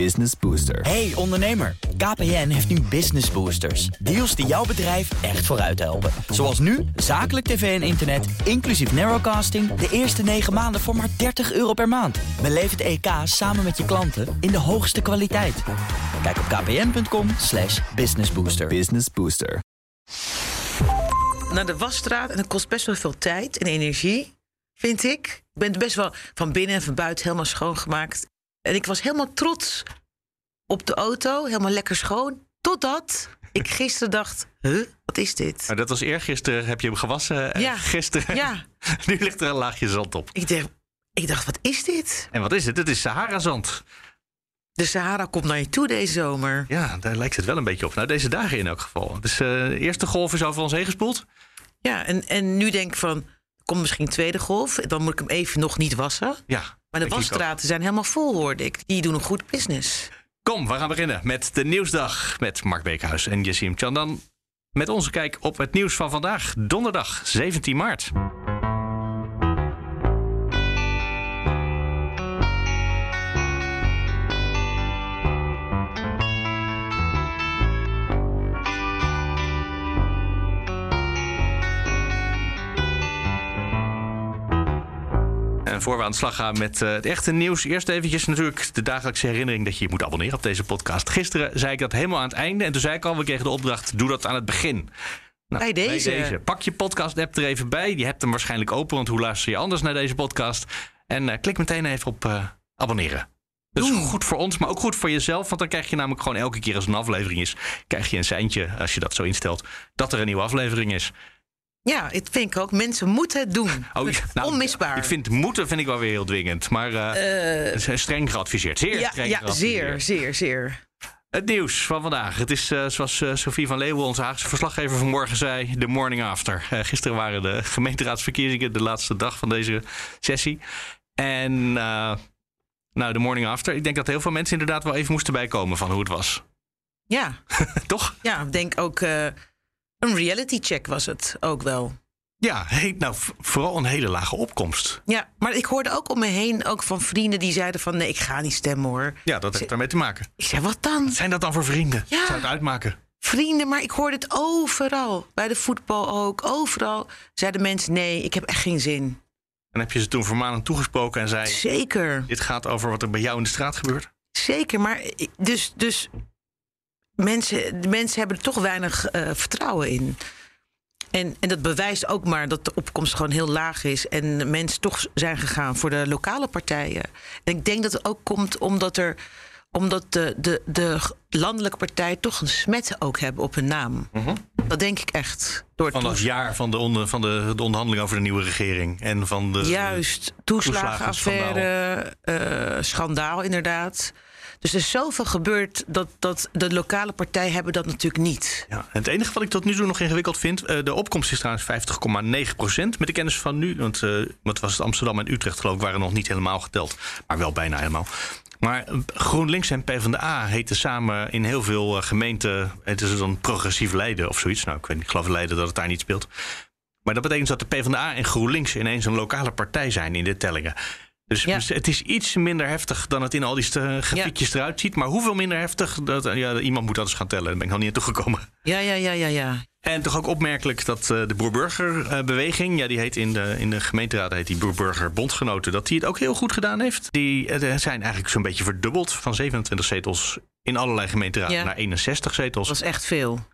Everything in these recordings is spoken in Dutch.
Business Booster. Hey ondernemer, KPN heeft nu Business Boosters. Deals die jouw bedrijf echt vooruit helpen. Zoals nu, zakelijk tv en internet, inclusief narrowcasting... de eerste 9 maanden voor maar 30 euro per maand. Beleef het EK samen met je klanten in de hoogste kwaliteit. Kijk op kpn.com slash businessbooster. Business Booster. Naar de wasstraat en dat kost best wel veel tijd en energie, vind ik. Ik ben best wel van binnen en van buiten helemaal schoongemaakt. En ik was helemaal trots op de auto, helemaal lekker schoon. Totdat ik gisteren dacht, huh, wat is dit? Maar dat was eergisteren, heb je hem gewassen. en Ja. Gisteren. Ja, nu ligt er een laagje zand op. ik dacht, ik dacht, wat is dit? En wat is het? Het is Sahara-zand. De Sahara komt naar je toe deze zomer. Ja, daar lijkt het wel een beetje op. Nou, deze dagen in elk geval. Dus eh, de eerste golf is over ons heen gespoeld. Ja, en, en nu denk ik van, komt misschien een tweede golf. Dan moet ik hem even nog niet wassen. Ja. Maar de wasstraten zijn helemaal vol, hoorde ik. Die doen een goed business. Kom, we gaan beginnen met de Nieuwsdag met Mark Beekhuis en Jessim Chandan. Met onze kijk op het nieuws van vandaag, donderdag 17 maart. Voor we aan de slag gaan met eh, het echte nieuws, eerst eventjes natuurlijk de dagelijkse herinnering dat je je moet abonneren op deze podcast. Gisteren zei ik dat helemaal aan het einde en toen zei ik al, we kregen de opdracht, doe dat aan het begin. Nou, Bij deze. Pak je podcast-app er even bij. Je hebt hem waarschijnlijk open, want hoe luister je anders naar deze podcast? En eh, klik meteen even op eh, abonneren. Dat is goed voor ons, maar ook goed voor jezelf. Want dan krijg je namelijk gewoon elke keer als een aflevering is... krijg je een seintje, als je dat zo instelt, dat er een nieuwe aflevering is. Ja, dat vind ik ook. Mensen moeten het doen. Oh, nou, Onmisbaar. Ik vind moeten vind ik wel weer heel dwingend. Maar eh, is streng geadviseerd. Zeer ja, streng ja geadviseerd. zeer, zeer, zeer. Het nieuws van vandaag. Het is eh, zoals eh, Sophie van Leeuwen, onze Haagse verslaggever vanmorgen zei, de morning after. Eh, gisteren waren de gemeenteraadsverkiezingen de laatste dag van deze sessie. En eh, nou, de morning after. Ik denk dat heel veel mensen inderdaad wel even moesten bijkomen van hoe het was. Ja, Toch? ja ik denk ook eh, een reality check was het ook wel. Ja, nou, vooral een hele lage opkomst. Ja, maar ik hoorde ook om me heen ook van vrienden die zeiden van... nee, ik ga niet stemmen hoor. Ja, dat heeft daarmee te maken. Ik zei, wat dan? Wat zijn dat dan voor vrienden? Ja. Zou het uitmaken? Vrienden, maar ik hoorde het overal. Bij de voetbal ook, overal. Zeiden mensen, nee, ik heb echt geen zin. En heb je ze toen vermanend toegesproken en zei... Zeker, Dit gaat over wat er bij jou in de straat gebeurt? zeker. Maar dus, dus mensen, de mensen hebben er toch weinig eh, vertrouwen in. En, en dat bewijst ook maar dat de opkomst gewoon heel laag is. En mensen toch zijn gegaan voor de lokale partijen. En ik denk dat het ook komt omdat er omdat de, de, de landelijke partijen toch een smet ook hebben op hun naam. Dat denk ik echt. Door het Van toes- jaar van de, onder, van de, de onderhandeling over de nieuwe regering. En van de, Juist, toeslagenaffaire, eh, schandaal inderdaad. Dus er is zoveel gebeurd dat, dat de lokale partijen hebben dat natuurlijk niet. Ja, het enige wat ik tot nu toe nog ingewikkeld vind, eh, de opkomst is trouwens 50,9 procent met de kennis van nu. Want eh, wat was het Amsterdam en Utrecht geloof ik waren nog niet helemaal geteld, maar wel bijna helemaal. Maar eh, GroenLinks en PvdA heten samen in heel veel gemeenten, het is dan progressief Leiden of zoiets. Nou, ik weet niet, ik geloof Leiden dat het daar niet speelt. Maar dat betekent dat de PvdA en GroenLinks ineens een lokale partij zijn in de tellingen. Dus Ja. het is iets minder heftig dan het in al die st- grafiekjes eruit ziet. Maar hoeveel minder heftig? Dat, ja, iemand moet dat eens gaan tellen. Daar ben ik nog niet aan toegekomen. Ja, ja, ja, ja, ja. En toch ook opmerkelijk dat eh, de Boerburger-beweging, ja, die heet in de, in de gemeenteraad heet die Boerburger Bondgenoten, dat die het ook heel goed gedaan heeft. Die eh, zijn eigenlijk zo'n beetje verdubbeld van 27 zetels in allerlei gemeenteraden Ja. naar 61 zetels. Dat is echt veel.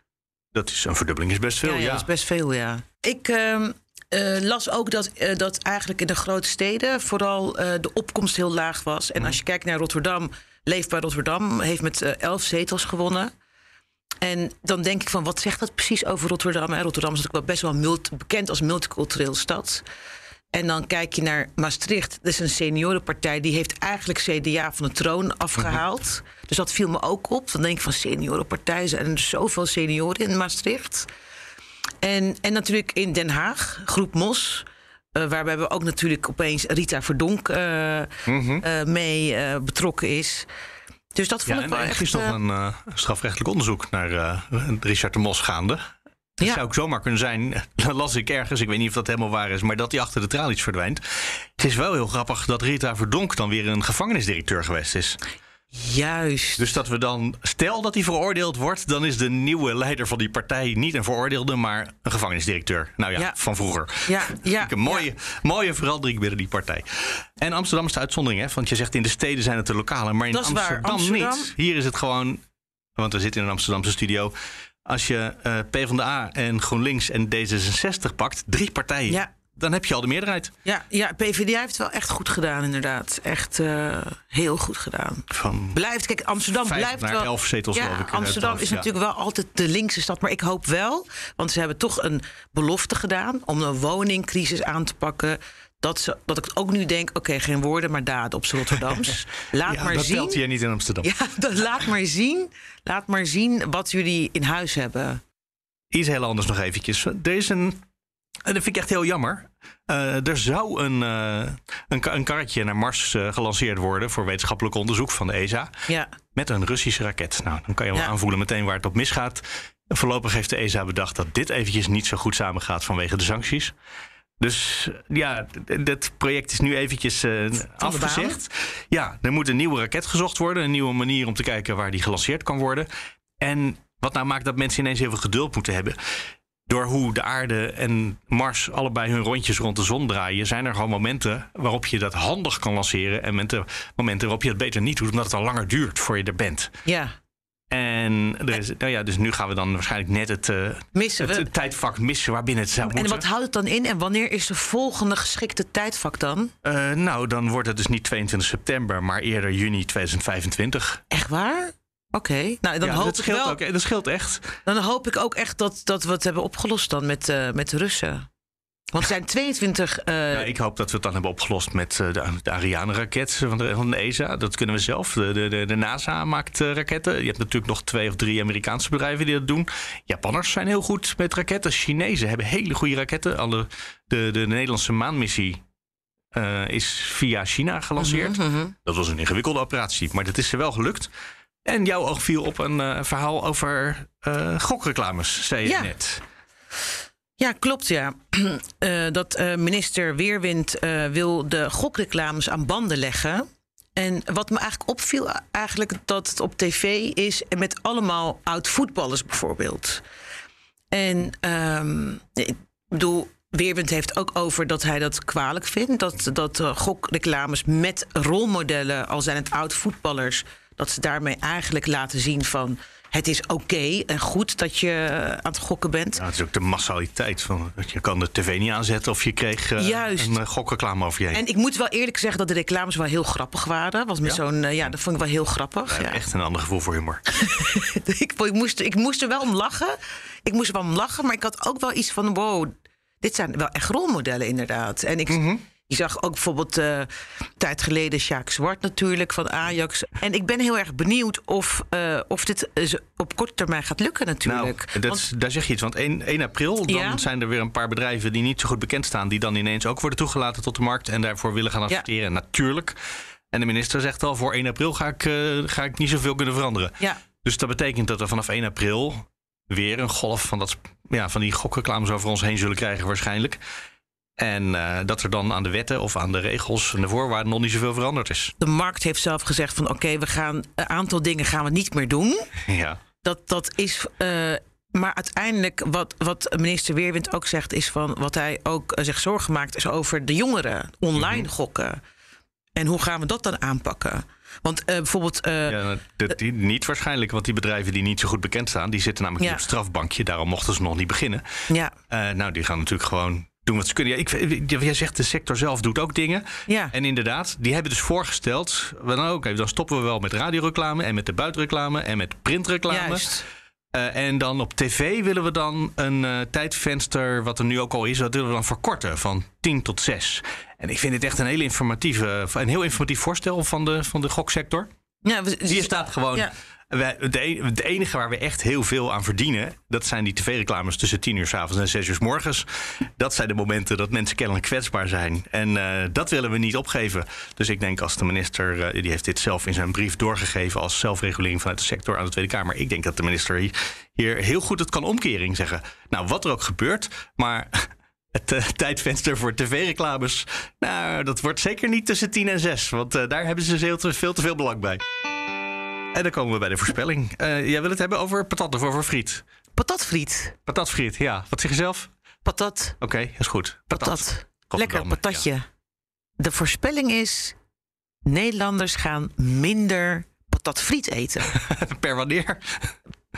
Dat is een verdubbeling, is best veel. ja, Ja, ja, dat is best veel, ja. Ik ehm, eh, las ook dat, eh, dat eigenlijk in de grote steden vooral eh, de opkomst heel laag was. En als je kijkt naar Rotterdam, Leefbaar Rotterdam heeft met elf zetels gewonnen. En dan denk ik van, wat zegt dat precies over Rotterdam? Hè? Rotterdam is natuurlijk wel best wel multi- bekend als multicultureel stad. En dan kijk je naar Maastricht. Dat is een seniorenpartij. Die heeft eigenlijk CDA van de troon afgehaald. Dus dat viel me ook op. Dan denk ik van seniorenpartij. Zijn er zoveel senioren in Maastricht? En, en natuurlijk in Den Haag, Groep Mos. eh, waarbij we ook natuurlijk opeens Rita Verdonk eh, eh, mee betrokken is. Dus dat vond Ja, ik en wel er echt... is nog een strafrechtelijk onderzoek naar Richard de Mos gaande. Ja. zou ook zomaar kunnen zijn, dat las ik ergens, ik weet niet of dat helemaal waar is, maar dat hij achter de tralies verdwijnt. Het is wel heel grappig dat Rita Verdonk dan weer een gevangenisdirecteur geweest is. Juist. Dus dat we dan, stel dat hij veroordeeld wordt, dan is de nieuwe leider van die partij niet een veroordeelde, maar een gevangenisdirecteur. Nou ja, Ja. van vroeger. Ja, ja. Een mooie, mooie verandering binnen die partij. En Amsterdam is de uitzondering, hè? Want je zegt in de steden zijn het de lokale, maar in. Amsterdam, Amsterdam- niet. Hier is het gewoon, want we zitten in een Amsterdamse studio. Als je eh PvdA en GroenLinks en D66 pakt, drie partijen, Ja. Dan heb je al de meerderheid. Ja, ja, PvdA heeft het wel echt goed gedaan, inderdaad. Echt eh, heel goed gedaan. Van Blijft, kijk, Amsterdam vijf blijft naar wel. elf zetels, ja, ik. Amsterdam is ja. natuurlijk wel altijd de linkse stad. Maar ik hoop wel, want ze hebben toch een belofte gedaan om een woningcrisis aan te pakken. Dat, ze, dat ik ook nu denk: oké, geen woorden, maar daden op z'n Rotterdams. Laat Ja, maar dat zien. telt hier niet in Amsterdam. Ja, dat, laat maar zien. Laat maar zien wat jullie in huis hebben. Iets heel anders nog eventjes. Er is een. En dat vind ik echt heel jammer. Eh, er zou een, eh, een, een karretje naar Mars eh, gelanceerd worden voor wetenschappelijk onderzoek van de ESA. Ja, Met een Russische raket. Nou, dan kan je wel Ja. aanvoelen meteen waar het op misgaat. Voorlopig heeft de ESA bedacht dat dit eventjes niet zo goed samengaat vanwege de sancties. Dus ja, dit project is nu eventjes eh, afgezegd. Ja, er moet een nieuwe raket gezocht worden. Een nieuwe manier om te kijken waar die gelanceerd kan worden. En wat nou maakt dat mensen ineens heel veel geduld moeten hebben. Door hoe de aarde en Mars allebei hun rondjes rond de zon draaien, zijn er gewoon momenten waarop je dat handig kan lanceren. En momenten, momenten waarop je het beter niet doet, omdat het al langer duurt voor je er bent. ja. En er is, nou ja, dus nu gaan we dan waarschijnlijk net het, eh, Missen het, tijdvak missen waarbinnen het zou En moeten. wat houdt het dan in? En wanneer is de volgende geschikte tijdvak dan? Eh, nou, dan wordt het dus niet 22 september, maar eerder juni 2025. Echt waar? Oké. Nou, dan, ja, hoop dat ik scheelt wel, ook. Dat scheelt echt. dan hoop ik ook echt dat, dat we het hebben opgelost dan met, eh, met de Russen. Want er zijn 22. eh, Ja, ik hoop dat we het dan hebben opgelost met eh, de, de Ariane-raket van de, van de ESA. Dat kunnen we zelf. De, de, de, NASA maakt raketten. Je hebt natuurlijk nog twee of drie Amerikaanse bedrijven die dat doen. Japanners zijn heel goed met raketten. Chinezen hebben hele goede raketten. Alle, de, de Nederlandse maanmissie is via China gelanceerd. mhm. Dat was een ingewikkelde operatie, maar dat is ze wel gelukt. En jouw oog viel op een eh, verhaal over eh, gokreclames, zei je Ja. net. Ja, klopt ja. Eh, dat minister Weerwind wil de gokreclames aan banden leggen. En wat me eigenlijk opviel, eigenlijk dat het op tv is en met allemaal oud-voetballers bijvoorbeeld. En ehm, ik bedoel, Weerwind heeft ook over dat hij dat kwalijk vindt. Dat, dat gokreclames met rolmodellen, al zijn het oud-voetballers, dat ze daarmee eigenlijk laten zien van het is oké en goed dat je aan het gokken bent. Ja, het is ook de massaliteit. Van, je kan de tv niet aanzetten of je kreeg eh, Juist. een eh, gokreclame over je heen. En ik moet wel eerlijk zeggen dat de reclames wel heel grappig waren. Was met Ja? zo'n, eh, ja, dat vond ik wel heel grappig. Ja, Ja. Echt een ander gevoel voor humor. ik, ik, moest, ik moest er wel om lachen. Ik moest er wel om lachen, maar ik had ook wel iets van: wow, dit zijn wel echt rolmodellen inderdaad. En ik, Mhm. Ik zag ook bijvoorbeeld een tijd geleden Sjaak Zwart natuurlijk van Ajax. En ik ben heel erg benieuwd of, eh, of dit eh, op korte termijn gaat lukken natuurlijk. Nou, dat, daar zeg je iets. Want 1, 1 april dan Ja? zijn er weer een paar bedrijven die niet zo goed bekend staan... die dan ineens ook worden toegelaten tot de markt... en daarvoor willen gaan adverteren. Natuurlijk. En de minister zegt al, voor 1 april ga ik, ga ik niet zoveel kunnen veranderen. ja, Dus dat betekent dat we vanaf 1 april weer een golf van, dat, ja, van die gokreclames over ons heen zullen krijgen waarschijnlijk. En eh, dat er dan aan de wetten of aan de regels en de voorwaarden nog niet zoveel veranderd is. de markt heeft zelf gezegd van oké, we gaan een aantal dingen gaan we niet meer doen. Ja, dat, dat is. eh, maar uiteindelijk, wat, wat minister Weerwind ook zegt, is van wat hij ook eh, zich zorgen maakt, is over de jongeren, online Mhm. gokken. En hoe gaan we dat dan aanpakken? Want bijvoorbeeld. ja dat, die, niet waarschijnlijk, want die bedrijven die niet zo goed bekend staan... die zitten namelijk Ja. op strafbankje. Daarom mochten ze nog niet beginnen. ja, nou, die gaan natuurlijk gewoon doen wat ze kunnen. Ja, ik, jij zegt de sector zelf doet ook dingen. ja, En inderdaad, die hebben dus voorgesteld... Oké, dan stoppen we wel met radioreclame... en met de buitenreclame en met printreclame. juist. Eh, en dan op tv willen we dan een eh, tijdvenster, wat er nu ook al is, dat willen we dan verkorten van 10 tot 6. En ik vind het echt een, hele informatieve, een heel informatief voorstel van de, van de goksector. Ja, Hier staat gewoon. Ja. E- het enige waar we echt heel veel aan verdienen, dat zijn die tv-reclames tussen 10 uur s avonds en 6 uur s morgens. Dat zijn de momenten dat mensen kennelijk kwetsbaar zijn. En eh, dat willen we niet opgeven. Dus ik denk als de minister, eh, die heeft dit zelf in zijn brief doorgegeven als zelfregulering vanuit de sector aan de Tweede Kamer. Ik denk dat de minister hier, heel goed het kan omkering zeggen. Nou, wat er ook gebeurt, maar. Het eh, tijdvenster voor tv-reclames. Nou, dat wordt zeker niet tussen 10 en 6. Want daar hebben ze veel te veel belang bij. En dan komen we bij de voorspelling. Uh, jij wil het hebben over patat of over friet? Patatfriet. Patatfriet, ja. Wat zeg je zelf? Patat. Oké, okay, is goed. Patat. Patat. Lekker patatje. Ja. De voorspelling is: Nederlanders gaan minder patatfriet eten. per wanneer?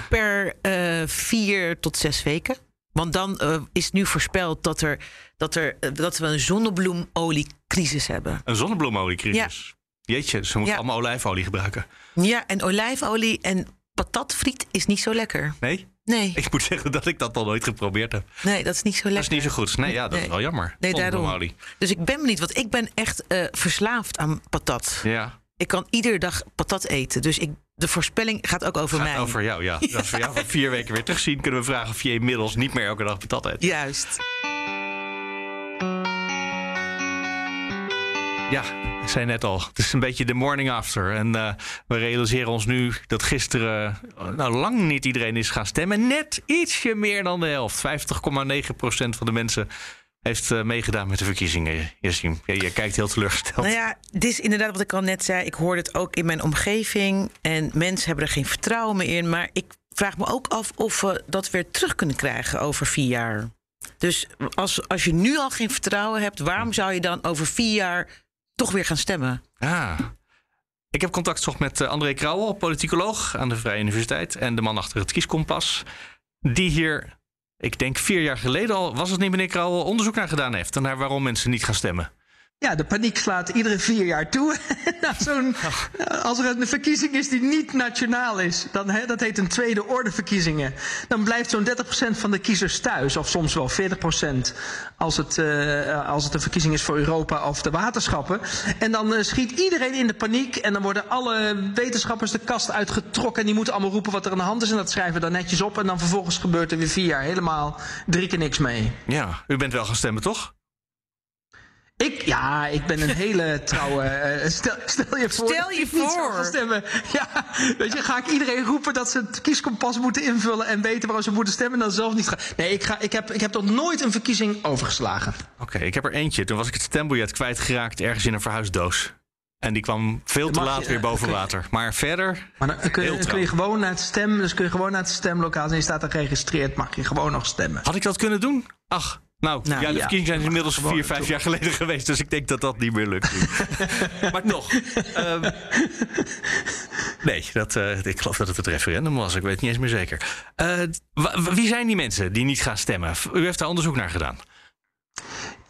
Per uh, vier tot zes weken. Want dan uh, is nu voorspeld dat, er, dat, er, dat we een zonnebloemoliecrisis hebben. Een zonnebloemoliecrisis? Jeetje, ze moeten ja. allemaal olijfolie gebruiken. Ja, en olijfolie en patatfriet is niet zo lekker. Nee? Nee. Ik moet zeggen dat ik dat nog nooit geprobeerd heb. Nee, dat is niet zo lekker. Dat is niet zo goed. Nee, ja, dat nee. is wel jammer. Nee, daarom. Dus ik ben benieuwd, want ik ben echt uh, verslaafd aan patat. Ja. Ik kan iedere dag patat eten. Dus ik, de voorspelling gaat ook over gaat mij. over jou, ja. ja. Als we jou van vier weken weer terugzien, kunnen we vragen of je inmiddels niet meer elke dag patat eet. Juist. Ja, ik zei net al, het is een beetje de morning after. En uh, we realiseren ons nu dat gisteren nou, lang niet iedereen is gaan stemmen. Net ietsje meer dan de helft. 50,9 procent van de mensen heeft uh, meegedaan met de verkiezingen. Ja, je kijkt heel teleurgesteld. Nou ja, dit is inderdaad wat ik al net zei. Ik hoorde het ook in mijn omgeving. En mensen hebben er geen vertrouwen meer in. Maar ik vraag me ook af of we dat weer terug kunnen krijgen over vier jaar. Dus als, als je nu al geen vertrouwen hebt, waarom zou je dan over vier jaar toch weer gaan stemmen? Ah. Ik heb contact gezocht met eh, André Krauwel, politicoloog aan de Vrije Universiteit. En de man achter het kieskompas. Die hier ik denk vier jaar geleden al, was het niet meneer Krauwel, onderzoek naar gedaan heeft. Naar waarom mensen niet gaan stemmen. Ja, de paniek slaat iedere vier jaar toe. nou, als er een verkiezing is die niet nationaal is, dan, dat heet een tweede orde verkiezingen. Dan blijft zo'n 30% van de kiezers thuis, of soms wel 40% als het, uh, als het een verkiezing is voor Europa of de waterschappen. En dan uh, schiet iedereen in de paniek en dan worden alle wetenschappers de kast uitgetrokken. En die moeten allemaal roepen wat er aan de hand is en dat schrijven we dan netjes op. En dan vervolgens gebeurt er weer vier jaar helemaal drie keer niks mee. Ja, u bent wel gaan stemmen, toch? Ik, ja, ik ben een hele trouwe. Uh, stel, stel, je voor. Stel je voor. Stemmen. Ja, weet je, ga ik iedereen roepen dat ze het kieskompas moeten invullen en weten waarom ze moeten stemmen en dan zelf niet gaan. Nee, ik, ga, ik, heb, ik heb tot nooit een verkiezing overgeslagen. Oké, okay, ik heb er eentje. Toen was ik het stembiljet kwijtgeraakt ergens in een verhuisdoos. En die kwam veel te laat je, weer boven kun, water. Maar verder. Maar dan kun, je, kun je gewoon naar het stem, dus kun je gewoon naar het stemlokaal en je staat er geregistreerd, mag je gewoon nog stemmen. Had ik dat kunnen doen? Ach, nou, nou, ja, de verkiezingen zijn inmiddels vier, vijf jaar geleden geweest. Dus ik denk dat dat niet meer lukt. maar toch. Um, nee, dat, uh, ik geloof dat het het referendum was. Ik weet het niet eens meer zeker. Uh, wie zijn die mensen die niet gaan stemmen? U heeft daar onderzoek naar gedaan.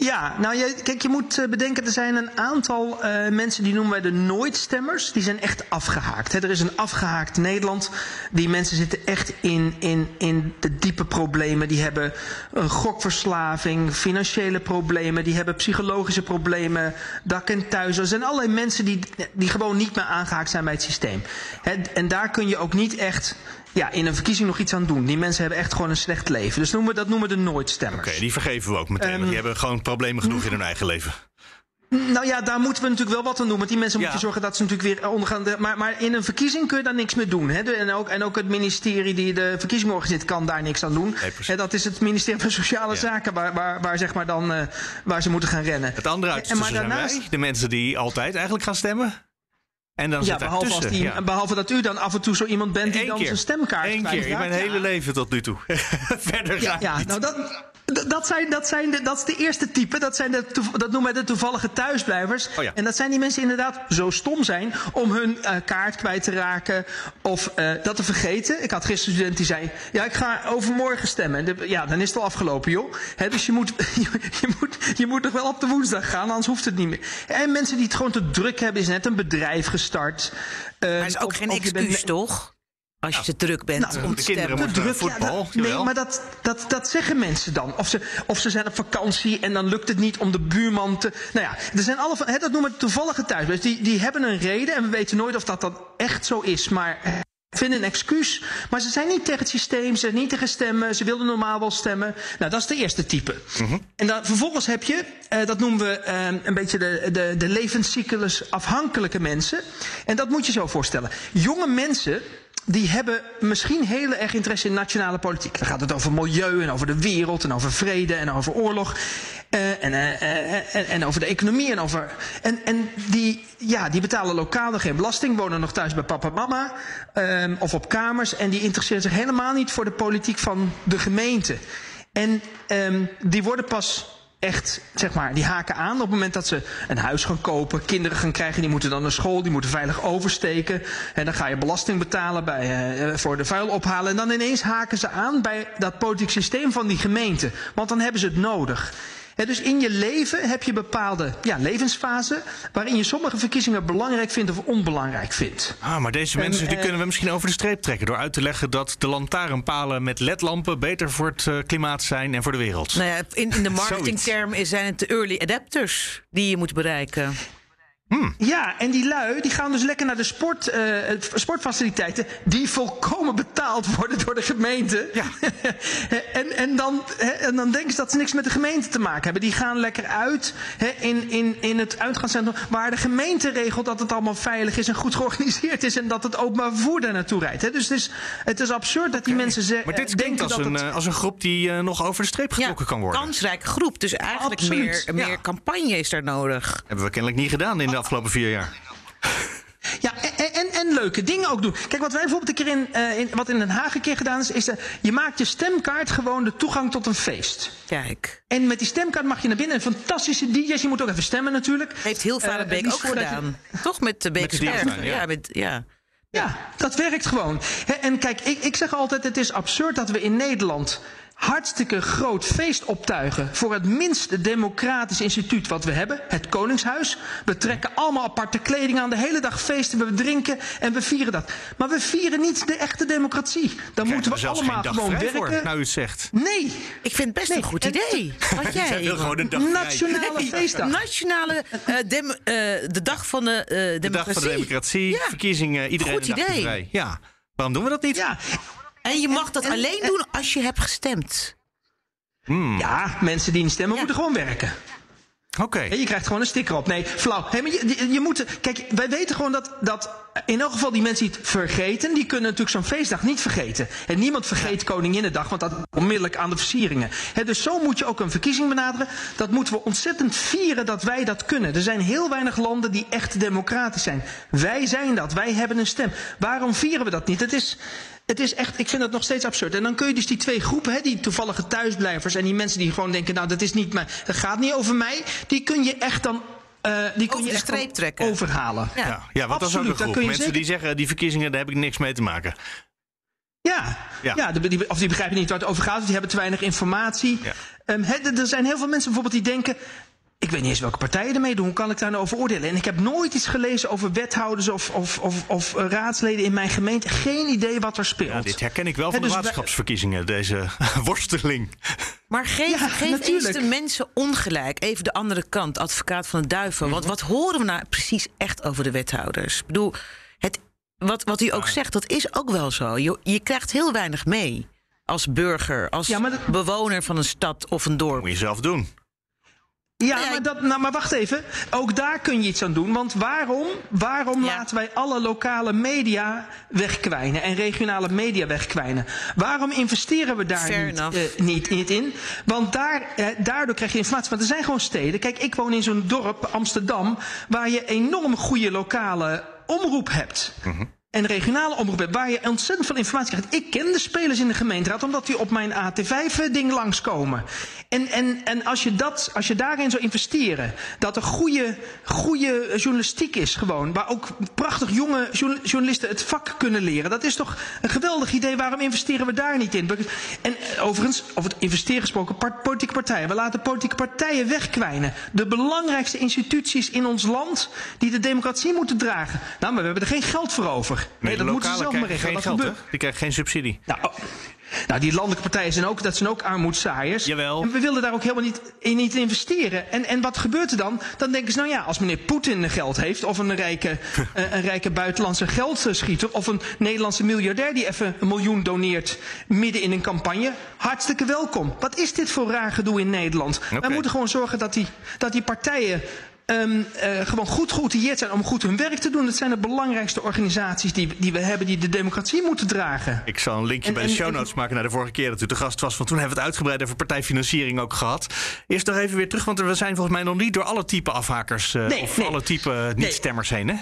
Ja, nou kijk, je moet eh, bedenken, er zijn een aantal uh, mensen die noemen wij de nooit-stemmers. Die zijn echt afgehaakt. He, er is een afgehaakt Nederland. Die mensen zitten echt in, in, in de diepe problemen. Die hebben een gokverslaving, financiële problemen. Die hebben psychologische problemen, dak en thuis. Er zijn allerlei mensen die, die gewoon niet meer aangehaakt zijn bij het systeem. He, en daar kun je ook niet echt ja, in een verkiezing nog iets aan doen. Die mensen hebben echt gewoon een slecht leven. Dus noemen we, dat noemen we de nooit-stemmers. Oké, die vergeven we ook meteen. Um, want die hebben gewoon problemen genoeg in hun eigen leven. Nou ja, daar moeten we natuurlijk wel wat aan doen. Want die mensen ja. moeten zorgen dat ze natuurlijk weer ondergaan. Maar, maar in een verkiezing kun je daar niks mee doen. Hè? En, ook, en ook het ministerie die de verkiezing organiseert kan daar niks aan doen. Nee, dat is het ministerie van Sociale ja. Zaken waar, waar, waar, zeg maar dan, uh, waar ze moeten gaan rennen. Het andere uiterste zijn daarnaast... wij, de mensen die altijd eigenlijk gaan stemmen. En dan ja, behalve, die, ja. behalve dat u dan af en toe zo iemand bent die Eén dan keer. zijn stemkaart Eén keer in mijn hele leven tot nu toe. Verder ga ja, ja, niet. Nou, dat, dat, zijn, dat, zijn de, dat is de eerste type. Dat, zijn de, dat noemen wij de toevallige thuisblijvers. Oh ja. En dat zijn die mensen inderdaad zo stom zijn om hun uh, kaart kwijt te raken of uh, dat te vergeten. Ik had gisteren een student die zei: Ja, ik ga overmorgen stemmen. De, ja, dan is het al afgelopen, joh. He, dus je moet, je, je, moet, je moet nog wel op de woensdag gaan, anders hoeft het niet meer. En mensen die het gewoon te druk hebben, is net een bedrijf gestart. Uh, maar is ook of, geen of excuus, bent, toch? Als je te druk bent nou, om te kinderen stemmen. Te druk, voetbal, ja, nee, maar dat, dat, dat zeggen mensen dan. Of ze, of ze zijn op vakantie en dan lukt het niet om de buurman te... Nou ja, er zijn alle, hè, dat noemen we toevallige thuisblijvers. Die, die hebben een reden en we weten nooit of dat dan echt zo is. Maar vinden een excuus. Maar ze zijn niet tegen het systeem, ze zijn niet tegen stemmen, ze wilden normaal wel stemmen. Nou, dat is de eerste type. Mm -hmm. En dan vervolgens heb je, uh, dat noemen we uh, een beetje de, de, de levenscyclus afhankelijke mensen. En dat moet je zo voorstellen. Jonge mensen die hebben misschien heel erg interesse in nationale politiek. Dan gaat het over milieu en over de wereld en over vrede en over oorlog. Uh, en, en, en, over de economie en over. En, en die, ja, die betalen lokaal nog geen belasting, wonen nog thuis bij papa en mama. Um, of op kamers. En die interesseren zich helemaal niet voor de politiek van de gemeente. En um, die worden pas echt, zeg maar, die haken aan op het moment dat ze een huis gaan kopen, kinderen gaan krijgen, die moeten dan naar school, die moeten veilig oversteken. En dan ga je belasting betalen bij, uh, voor de vuil ophalen. En dan ineens haken ze aan bij dat politiek systeem van die gemeente. Want dan hebben ze het nodig. He, dus in je leven heb je bepaalde ja, levensfasen waarin je sommige verkiezingen belangrijk vindt of onbelangrijk vindt. Ah, maar deze mensen die kunnen we misschien over de streep trekken door uit te leggen dat de lantaarnpalen met ledlampen beter voor het uh, klimaat zijn en voor de wereld. Nou ja, in, in de marketingterm zijn het de early adapters die je moet bereiken. Hmm. Ja, en die lui die gaan dus lekker naar de sport, uh, sportfaciliteiten die volkomen betaald worden door de gemeente. Ja. en, en, dan, en dan denken ze dat ze niks met de gemeente te maken hebben. Die gaan lekker uit in, in, in het uitgaanscentrum waar de gemeente regelt dat het allemaal veilig is en goed georganiseerd is en dat het openbaar vervoer daar naartoe rijdt. Dus het is, het is absurd dat die mensen zeggen. Maar dit denken als, dat een, het... als een groep die uh, nog over de streep getrokken ja, kan worden. Kansrijke groep, dus eigenlijk Absoluut. meer, meer campagne is daar nodig. Hebben we kennelijk niet gedaan in de afgelopen vier jaar. Ja, en, leuke dingen ook doen. Kijk, wat wij bijvoorbeeld een keer in, uh, in wat in Den Haag een keer gedaan is, is uh, je maakt je stemkaart gewoon de toegang tot een feest. Kijk. En met die stemkaart mag je naar binnen. En fantastische DJ's, je moet ook even stemmen natuurlijk. Heeft heel Varenbeek uh, ook gedaan. Je... Toch met de Bekersberg? Ja. Ja, met, ja. Ja, dat werkt gewoon. He, en kijk, ik, ik zeg altijd, het is absurd dat we in Nederland hartstikke groot feest optuigen voor het minst democratisch instituut wat we hebben, het Koningshuis. We trekken allemaal aparte kleding aan, de hele dag feesten, we drinken en we vieren dat. Maar we vieren niet de echte democratie. Dan Krijgen moeten we, we allemaal gewoon werken. Voor, nou u het zegt. Nee. Ik vind het best nee. een goed idee. Wat jij? wil gewoon een dag Nationale nee. feestdag. Nationale, uh, dem, uh, de dag van de uh, democratie. De dag van de democratie, ja. verkiezingen, iedereen goed een idee. vrij. Ja, waarom doen we dat niet? Ja. En je mag dat en, alleen en, doen als je hebt gestemd. Hmm. Ja, mensen die niet stemmen Ja. moeten gewoon werken. Oké. Okay. Je krijgt gewoon een sticker op. Nee, flauw. Hey, maar je, je, je, moet. Kijk, wij weten gewoon dat, dat. In elk geval die mensen die het vergeten. die kunnen natuurlijk zo'n feestdag niet vergeten. En niemand vergeet ja. Koninginnedag, want dat onmiddellijk aan de versieringen. He, dus zo moet je ook een verkiezing benaderen. Dat moeten we ontzettend vieren dat wij dat kunnen. Er zijn heel weinig landen die echt democratisch zijn. Wij zijn dat. Wij hebben een stem. Waarom vieren we dat niet? Het is. Het is echt, ik vind dat nog steeds absurd. En dan kun je dus die twee groepen, hè, die toevallige thuisblijvers en die mensen die gewoon denken, nou dat is niet mij, dat gaat niet over mij, die kun je echt dan uh, die kun je streep trekken. overhalen. Ja. Ja, ja want dat is ook Absoluut, een daar groep. kun je Mensen zeker- die zeggen, die verkiezingen, daar heb ik niks mee te maken. Ja, Ja. ja. de- die, of die begrijpen niet waar het over gaat, of die hebben te weinig informatie. Ja. Ehm, hè, er zijn heel veel mensen bijvoorbeeld die denken. Ik weet niet eens welke partijen ermee doen. Hoe kan ik daar nou over oordelen? En ik heb nooit iets gelezen over wethouders of, of, of, of eh, raadsleden in mijn gemeente. Geen idee wat er speelt. Ja, dit herken ik wel van de dus waterschapsverkiezingen, deze worsteling. Maar geef, Ja, geef eens de mensen ongelijk. Even de andere kant, advocaat van de duivel. Mhm. Want wat horen we nou precies echt over de wethouders? Ik bedoel, het, wat, wat u ook zegt, dat is ook wel zo. Je, je krijgt heel weinig mee. Als burger, als Ja, maar dat- bewoner van een stad of een dorp. Moet je zelf doen. Ja, maar, dat, nou, maar wacht even. Ook daar kun je iets aan doen. Want waarom, waarom Ja. laten wij alle lokale media wegkwijnen en regionale media wegkwijnen? Waarom investeren we daar niet, eh, niet, niet in? Want daar, eh, daardoor krijg je informatie. Want er zijn gewoon steden. Kijk, ik woon in zo'n dorp, Amsterdam, waar je enorm goede lokale omroep hebt. En regionale omroep hebt, waar je ontzettend veel informatie krijgt. Ik ken de spelers in de gemeenteraad, omdat die op mijn AT5-ding langskomen. En, en, en als, je dat, als je daarin zou investeren, dat er goede, goede journalistiek is gewoon, waar ook prachtig jonge journa- journalisten het vak kunnen leren. Dat is toch een geweldig idee, waarom investeren we daar niet in? En eh, overigens, over het investeren gesproken, politieke partijen. We laten politieke partijen wegkwijnen. De belangrijkste instituties in ons land die de democratie moeten dragen. Nou, maar we hebben er geen geld voor over. Nee, dat moeten ze zelf maar regelen. geen geld, Die krijgen geen subsidie. nou, oh. nou, die landelijke partijen zijn ook, dat zijn ook armoedzaaiers. Jawel. En we willen daar ook helemaal niet in niet investeren. En, en wat gebeurt er dan? Dan denken ze, nou ja, als meneer Poetin geld heeft... of een rijke, eh, een rijke buitenlandse geldschieter... of een Nederlandse miljardair die even een miljoen doneert... midden in een campagne, hartstikke welkom. Wat is dit voor raar gedoe in Nederland? Oké. Wij moeten gewoon zorgen dat die, dat die partijen ehm, eh, gewoon goed geoutilleerd zijn om goed hun werk te doen. Dat zijn de belangrijkste organisaties die, die we hebben die de democratie moeten dragen. Ik zal een linkje En- bij de show en- notes maken naar de vorige keer dat u te gast was. Want toen hebben we het uitgebreid over partijfinanciering ook gehad. Eerst nog even weer terug, want we zijn volgens mij nog niet door alle type afhakers eh, Nee, of nee. alle type niet-stemmers heen. Hè?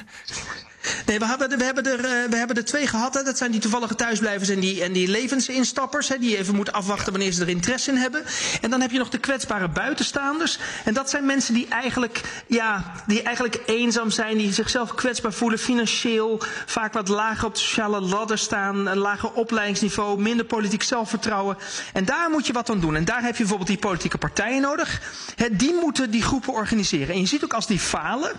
Nee, we, hadden, we, hebben er, eh, we hebben er twee gehad. Hè. Dat zijn die toevallige thuisblijvers en die, en die levensinstappers. Hè, die even moeten afwachten wanneer ze er interesse in hebben. En dan heb je nog de kwetsbare buitenstaanders. En dat zijn mensen die eigenlijk, ja, die eigenlijk eenzaam zijn. Die zichzelf kwetsbaar voelen financieel. Vaak wat lager op de sociale ladder staan. Een lager opleidingsniveau. Minder politiek zelfvertrouwen. En daar moet je wat aan doen. En daar heb je bijvoorbeeld die politieke partijen nodig. Hè, die moeten die groepen organiseren. En je ziet ook als die falen.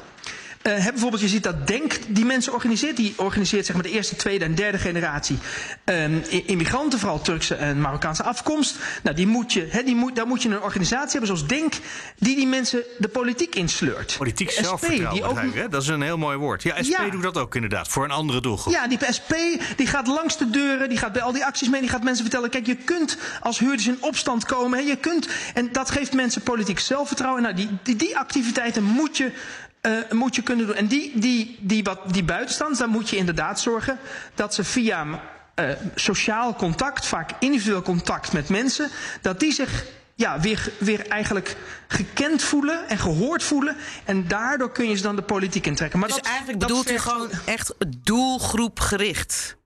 Hè, bijvoorbeeld, je ziet dat Denk die mensen organiseert. Die organiseert zeg maar, de eerste, tweede en derde generatie ehm, immigranten, vooral Turkse en Marokkaanse afkomst. Nou, die moet je, hè, die moet, daar moet je een organisatie hebben zoals Denk, die die mensen de politiek insleurt. Politiek De zelfvertrouwen, die ook- hè? dat is een heel mooi woord. Ja, SP Ja. doet dat ook inderdaad, voor een andere doelgroep. Ja, die SP die gaat langs de deuren, die gaat bij al die acties mee, die gaat mensen vertellen: kijk, je kunt als huurders in opstand komen. Hè, je kunt, en dat geeft mensen politiek zelfvertrouwen. Nou, die, die, die activiteiten moet je. Eh, moet je kunnen doen. En die, die, die, wat, die buitenstaanders, daar moet je inderdaad zorgen dat ze via eh, sociaal contact, vaak individueel contact met mensen, dat die zich ja, weer, weer eigenlijk gekend voelen en gehoord voelen. En daardoor kun je ze dan de politiek intrekken. Maar Dus dat, eigenlijk dat bedoelt u gewoon echt doelgroepgericht.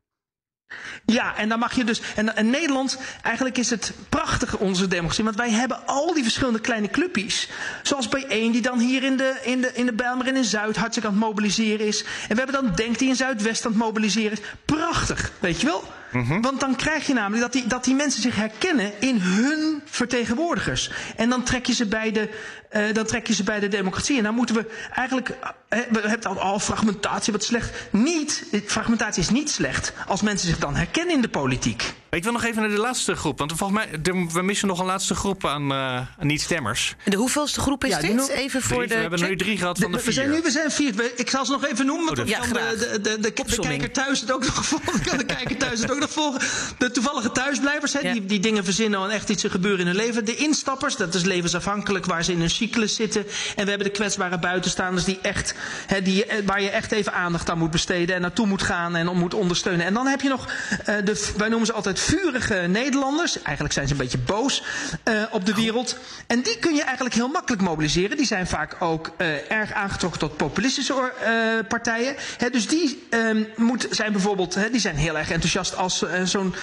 Ja, en dan mag je dus. En, en Nederland, eigenlijk is het prachtig, onze democratie. Want wij hebben al die verschillende kleine clubjes. Zoals B1, die dan hier in de, in de, in de Bijlmer in Zuid hartstikke aan het mobiliseren is. En we hebben dan Denk die in Zuidwest aan het mobiliseren is. Prachtig, weet je wel? Want dan krijg je namelijk dat die, dat die mensen zich herkennen in hun vertegenwoordigers. En dan trek je ze bij de, eh, dan trek je ze bij de democratie. En dan moeten we eigenlijk. eh, we hebben al fragmentatie, wat slecht. Niet, fragmentatie is niet slecht als mensen zich dan herkennen in de politiek. Ik wil nog even naar de laatste groep, want volgens mij we missen nog een laatste groep aan, eh, aan niet-stemmers. De hoeveelste groep is Ja, dit? Even voor Drie, de we hebben nu drie gehad van de we vier. zijn nu we zijn vier. We- Ik zal ze nog even noemen. Want Oh, Ja, de, graag. de, de, de, de Opsomming. kijker thuis het ook nog volgen. Kan de kijker thuis het ook nog volgen. De toevallige thuisblijvers, Ja. die, die dingen verzinnen en echt iets er gebeuren in hun leven. De instappers, dat is levensafhankelijk waar ze in een cyclus zitten. En we hebben de kwetsbare buitenstaanders die echt, hè, die, eh, waar je echt even aandacht aan moet besteden en naartoe moet gaan en om moet ondersteunen. En dan heb je nog, eh, de, wij noemen ze altijd vurige Nederlanders. Eigenlijk zijn ze een beetje boos eh, op de wereld. En die kun je eigenlijk heel makkelijk mobiliseren. Die zijn vaak ook eh, erg aangetrokken tot populistische eh, partijen. Dus die ehm, moet, zijn bijvoorbeeld, die zijn heel erg enthousiast als zo'n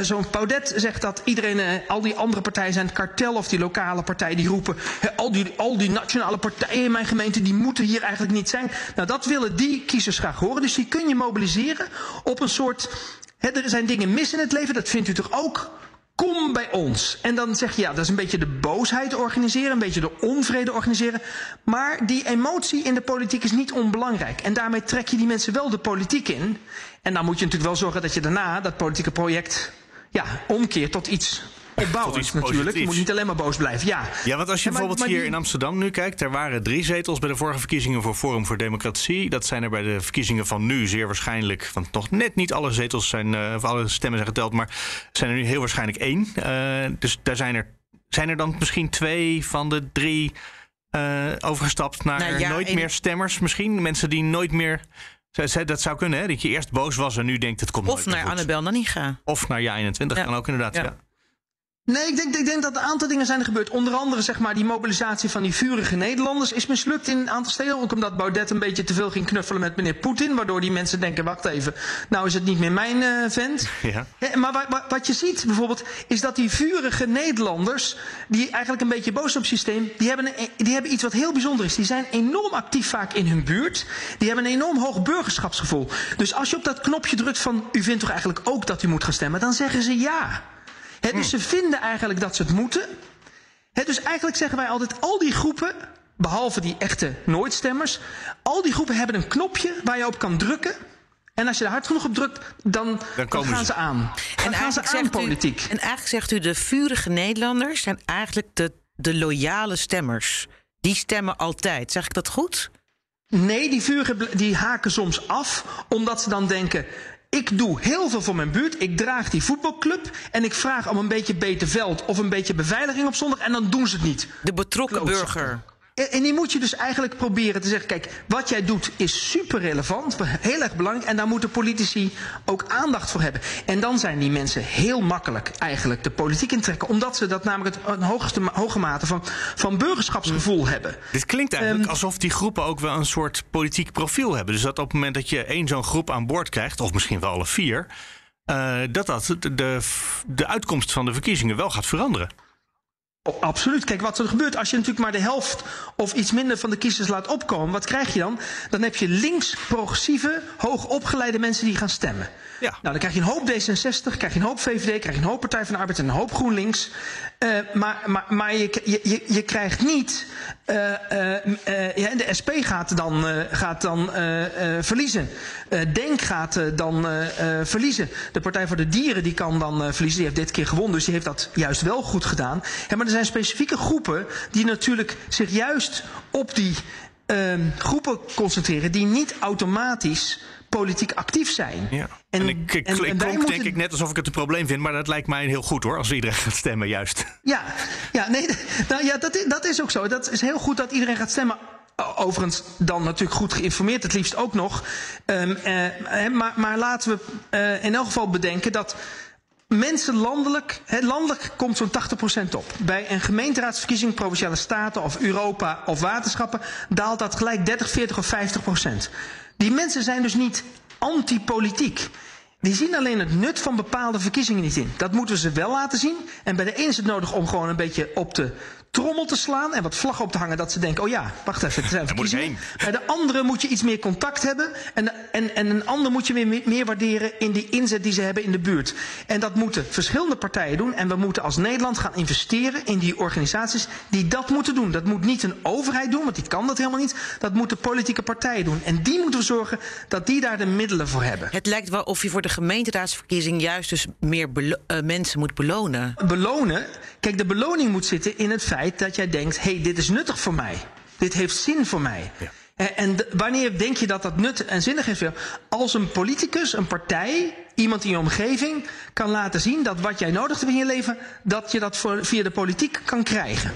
zo'n Paudet zegt dat iedereen, al die andere partijen zijn het kartel of die lokale partijen die roepen, al, die, al die nationale partijen in mijn gemeente die moeten hier eigenlijk niet zijn. Nou, dat willen die kiezers graag horen. Dus die kun je mobiliseren op een soort. Er zijn dingen mis in het leven, dat vindt u toch ook? Kom bij ons. En dan zeg je, ja, dat is een beetje de boosheid organiseren, een beetje de onvrede organiseren. Maar die emotie in de politiek is niet onbelangrijk. En daarmee trek je die mensen wel de politiek in. En dan moet je natuurlijk wel zorgen dat je daarna dat politieke project ja, omkeert tot iets opbouwends iets natuurlijk. Je moet niet alleen maar boos blijven. Ja, Ja, want als je Ja, maar- bijvoorbeeld maar hier in Amsterdam nu kijkt, er waren drie zetels bij de vorige verkiezingen voor Forum voor Democratie. Dat zijn er bij de verkiezingen van nu zeer waarschijnlijk, want nog net niet alle zetels zijn, eh, of alle stemmen zijn geteld, maar zijn er nu heel waarschijnlijk één. Eh, dus daar zijn er, zijn er dan misschien twee van de drie eh, overgestapt naar Nou ja, nooit en- meer stemmers misschien? Mensen die nooit meer. Dat zou kunnen, hè? Dat je eerst boos was en nu denkt het komt Of naar goed. Annabel Nanninga. Of naar Ja 21 Ja. kan ook inderdaad. Ja. Ja. Nee, ik denk, ik denk dat een aantal dingen zijn er gebeurd. Onder andere zeg maar, die mobilisatie van die vurige Nederlanders is mislukt in een aantal steden. Ook omdat Baudet een beetje te veel ging knuffelen met meneer Poetin. Waardoor die mensen denken, wacht even, nou is het niet meer mijn eh, vent. Ja. Maar wa- wa- wat je ziet bijvoorbeeld, is dat die vurige Nederlanders, die eigenlijk een beetje boos op het systeem, die hebben, een, die hebben iets wat heel bijzonder is. Die zijn enorm actief vaak in hun buurt. Die hebben een enorm hoog burgerschapsgevoel. Dus als je op dat knopje drukt van, u vindt toch eigenlijk ook dat u moet gaan stemmen, dan zeggen ze ja. Hè, dus ze vinden eigenlijk dat ze het moeten. Hè, dus eigenlijk zeggen wij altijd, al die groepen, behalve die echte nooitstemmers, al die groepen hebben een knopje waar je op kan drukken. En als je er hard genoeg op drukt, dan, dan, komen gaan ze. ze aan. Dan gaan ze aan u, politiek. en eigenlijk zegt u, de vurige Nederlanders zijn eigenlijk de, de loyale stemmers. Die stemmen altijd. Zeg ik dat goed? Nee, die vuren bl- die haken soms af, omdat ze dan denken. Ik doe heel veel voor mijn buurt. Ik draag die voetbalclub. En ik vraag om een beetje beter veld of een beetje beveiliging op zondag. En dan doen ze het niet. De betrokken Klootzakken. burger. En, en die moet je dus eigenlijk proberen te zeggen: kijk, wat jij doet is super relevant, heel erg belangrijk. En daar moeten politici ook aandacht voor hebben. En dan zijn die mensen heel makkelijk eigenlijk de politiek intrekken, omdat ze dat namelijk een hoogste, hoge mate van, van burgerschapsgevoel hebben. Dit klinkt eigenlijk Ehm, alsof die groepen ook wel een soort politiek profiel hebben. Dus dat op het moment dat je één zo'n groep aan boord krijgt, of misschien wel alle vier, eh, dat dat de, de uitkomst van de verkiezingen wel gaat veranderen. Oh, absoluut. Kijk, wat er gebeurt als je natuurlijk maar de helft of iets minder van de kiezers laat opkomen, wat krijg je dan? Dan heb je links progressieve, hoogopgeleide mensen die gaan stemmen. Ja. Nou, dan krijg je een hoop D66, krijg je een hoop VVD, krijg je een hoop Partij van de Arbeid en een hoop GroenLinks. Eh, maar maar, maar je, je, je, krijgt niet. eh, eh, ja, de SP gaat dan, gaat dan verliezen. Denk gaat dan verliezen. De Partij voor de Dieren die kan dan verliezen. Die heeft dit keer gewonnen, dus die heeft dat juist wel goed gedaan. Ja, maar er zijn specifieke groepen die natuurlijk zich juist op die ehm, groepen concentreren die niet automatisch politiek actief zijn. Ja. En, ik, ik, en- ik en klonk moeten- denk ik net alsof ik het een probleem vind, maar dat lijkt mij heel goed hoor, als iedereen gaat stemmen, juist. Ja, ja, nee, nou ja, dat is, dat is ook zo. Dat is heel goed dat iedereen gaat stemmen. Overigens dan natuurlijk goed geïnformeerd, het liefst ook nog. Ehm, eh, maar, maar laten we eh, in elk geval bedenken dat mensen landelijk, landelijk komt zo'n 80% op. Bij een gemeenteraadsverkiezing, provinciale staten of Europa of waterschappen, daalt dat gelijk 30, 40 of 50%. Die mensen zijn dus niet antipolitiek. Die zien alleen het nut van bepaalde verkiezingen niet in. Dat moeten we ze wel laten zien. En bij de een is het nodig om gewoon een beetje op de trommel te slaan en wat vlaggen op te hangen. Dat ze denken, oh ja, wacht even, er zijn verkiezingen. Bij de andere moet je iets meer contact hebben. En, de- en, en een ander moet je weer meer, meer waarderen in die inzet die ze hebben in de buurt. En dat moeten verschillende partijen doen. En we moeten als Nederland gaan investeren in die organisaties die dat moeten doen. Dat moet niet een overheid doen, want die kan dat helemaal niet. Dat moeten politieke partijen doen. En die moeten we zorgen dat die daar de middelen voor hebben. Het lijkt wel of je voor de gemeenteraadsverkiezing juist dus meer eh, mensen moet belonen. belonen. Kijk, de beloning moet zitten in het feit dat jij denkt: hé, hey, dit is nuttig voor mij. Dit heeft zin voor mij. En, en wanneer denk je dat dat nut en zinnig is? Als een politicus, een partij, iemand in je omgeving kan laten zien dat wat jij nodig hebt in je leven, dat je dat voor, via de politiek kan krijgen.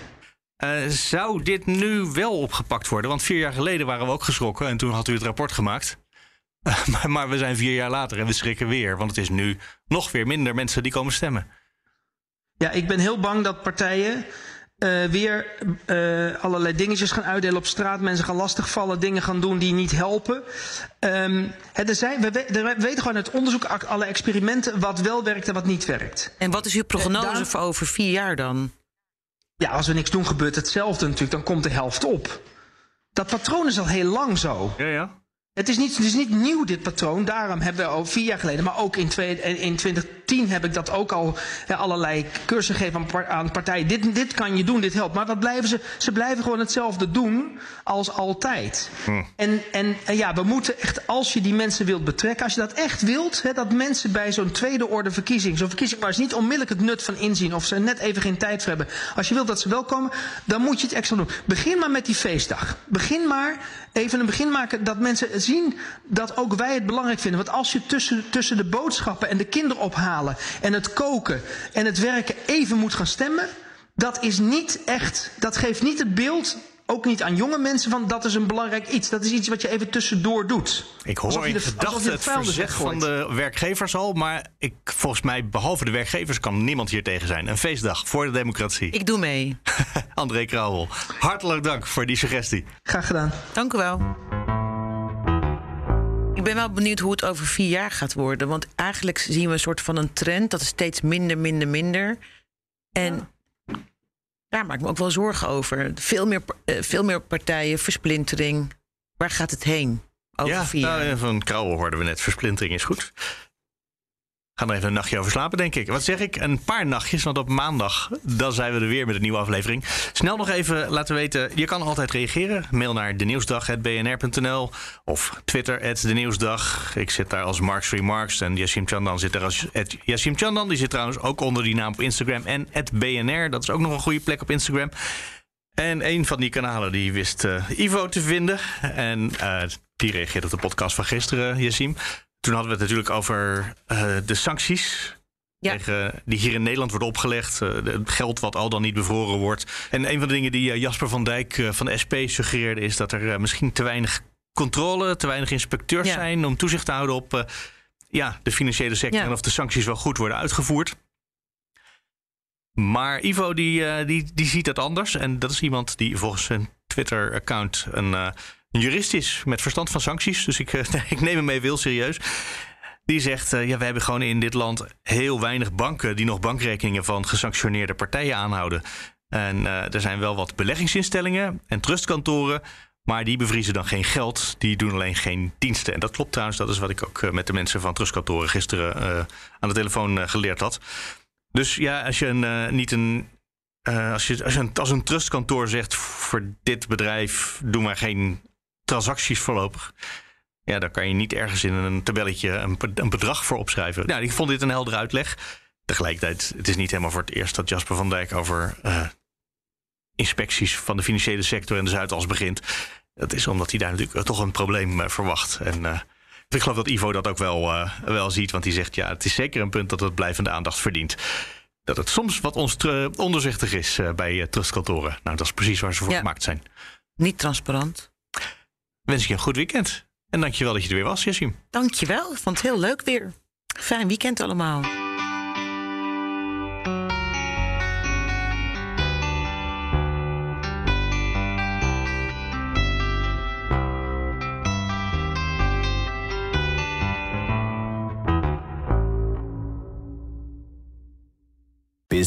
Eh, zou dit nu wel opgepakt worden? Want vier jaar geleden waren we ook geschrokken en toen had u het rapport gemaakt. Eh, maar, maar we zijn vier jaar later en we schrikken weer. Want het is nu nog weer minder mensen die komen stemmen. Ja, ik ben heel bang dat partijen eh, weer eh, allerlei dingetjes gaan uitdelen op straat. Mensen gaan lastigvallen, dingen gaan doen die niet helpen. Ehm, hè, er zijn, we, we- we weten gewoon uit onderzoek, alle experimenten, wat wel werkt en wat niet werkt. En wat is uw prognose Eh, daar- voor over vier jaar dan? Ja, als we niks doen, gebeurt hetzelfde natuurlijk. Dan komt de helft op. Dat patroon is al heel lang zo. Ja, ja. Het is, niet, het is niet nieuw, dit patroon. Daarom hebben we al vier jaar geleden, maar ook in, twee, in 2010 heb ik dat ook al ja, allerlei cursussen gegeven aan, aan partijen. Dit, dit kan je doen, dit helpt. Maar wat blijven ze? Ze blijven gewoon hetzelfde doen als altijd. En, en, en ja, we moeten echt, als je die mensen wilt betrekken, als je dat echt wilt, hè, dat mensen bij zo'n tweede orde verkiezing, zo'n verkiezing waar ze niet onmiddellijk het nut van inzien of ze net even geen tijd voor hebben. Als je wilt dat ze wel komen, dan moet je het extra doen. Begin maar met die feestdag. Begin maar even een begin maken dat mensen zien dat ook wij het belangrijk vinden. Want als je tussen, tussen de boodschappen en de kinderen en het koken en het werken even moet gaan stemmen, dat is niet echt, dat geeft niet het beeld, ook niet aan jonge mensen, van dat is een belangrijk iets. Dat is iets wat je even tussendoor doet. Ik Alsof hoor je de- alsof gedachten je de het verzet van de werkgevers al. Maar ik, volgens mij, behalve de werkgevers, kan niemand hier tegen zijn. Een feestdag voor de democratie. Ik doe mee. André Krauwel, hartelijk dank voor die suggestie. Graag gedaan. Dank u wel. Ik ben wel benieuwd hoe het over vier jaar gaat worden. Want eigenlijk zien we een soort van een trend. Dat is steeds minder, minder, minder. En daar maak ik me ook wel zorgen over. Veel meer, eh, veel meer partijen, versplintering. Waar gaat het heen over ja, vier jaar? nou, eh, van Krauwel hoorden we net. Versplintering is goed. Gaan er even een nachtje over slapen, denk ik. Wat zeg ik? Een paar nachtjes, want op maandag dan zijn we er weer met een nieuwe aflevering. Snel nog even laten weten, je kan altijd reageren. Mail naar denieuwsdag.bnr.nl of Twitter, @denieuwsdag. Ik zit daar als Marks Remarks en Yassim Chandan zit daar als Yassim Chandan. Die zit trouwens ook onder die naam op Instagram en @bnr. Dat is ook nog een goede plek op Instagram. En een van die kanalen die wist eh, Ivo te vinden. En eh, die reageerde op de podcast van gisteren, Yassim. Toen hadden we het natuurlijk over eh, de sancties Ja. Tegen, die hier in Nederland wordt opgelegd. eh, het geld wat al dan niet bevroren wordt. En een van de dingen die eh, Jasper van Dijk van de SP suggereerde... is dat er misschien te weinig controle, te weinig inspecteurs Ja. zijn... om toezicht te houden op ja, de financiële sector... Ja. en of de sancties wel goed worden uitgevoerd. Maar Ivo die, die, die ziet dat anders. En dat is iemand die volgens zijn Twitter-account een, een jurist is met verstand van sancties. Dus ik, eh, ik neem hem even heel serieus. Die zegt, eh, ja, we hebben gewoon in dit land heel weinig banken... die nog bankrekeningen van gesanctioneerde partijen aanhouden. En eh, er zijn wel wat beleggingsinstellingen en trustkantoren... maar die bevriezen dan geen geld, die doen alleen geen diensten. En dat klopt trouwens, dat is wat ik ook met de mensen van trustkantoren... gisteren aan de telefoon geleerd had. Dus ja, als je een, niet een... als, je, als, een, als een trustkantoor zegt, voor dit bedrijf doen wij geen transacties voorlopig... Ja, daar kan je niet ergens in een tabelletje een, be- een bedrag voor opschrijven. Nou, ik vond dit een heldere uitleg. Tegelijkertijd, het is niet helemaal voor het eerst dat Jasper van Dijk over eh, inspecties van de financiële sector in de Zuidas begint. Dat is omdat hij daar natuurlijk toch een probleem eh, verwacht. En eh, ik geloof dat Ivo dat ook wel, wel ziet, want hij zegt ja, het is zeker een punt dat het blijvende aandacht verdient. Dat het soms wat ons onderzichtig is bij trustkantoren. Nou, dat is precies waar ze voor Ja. gemaakt zijn. Niet transparant. Wens ik je een goed weekend. En dankjewel dat je er weer was, Jessim. Dankjewel, ik vond het heel leuk weer. Fijn weekend allemaal.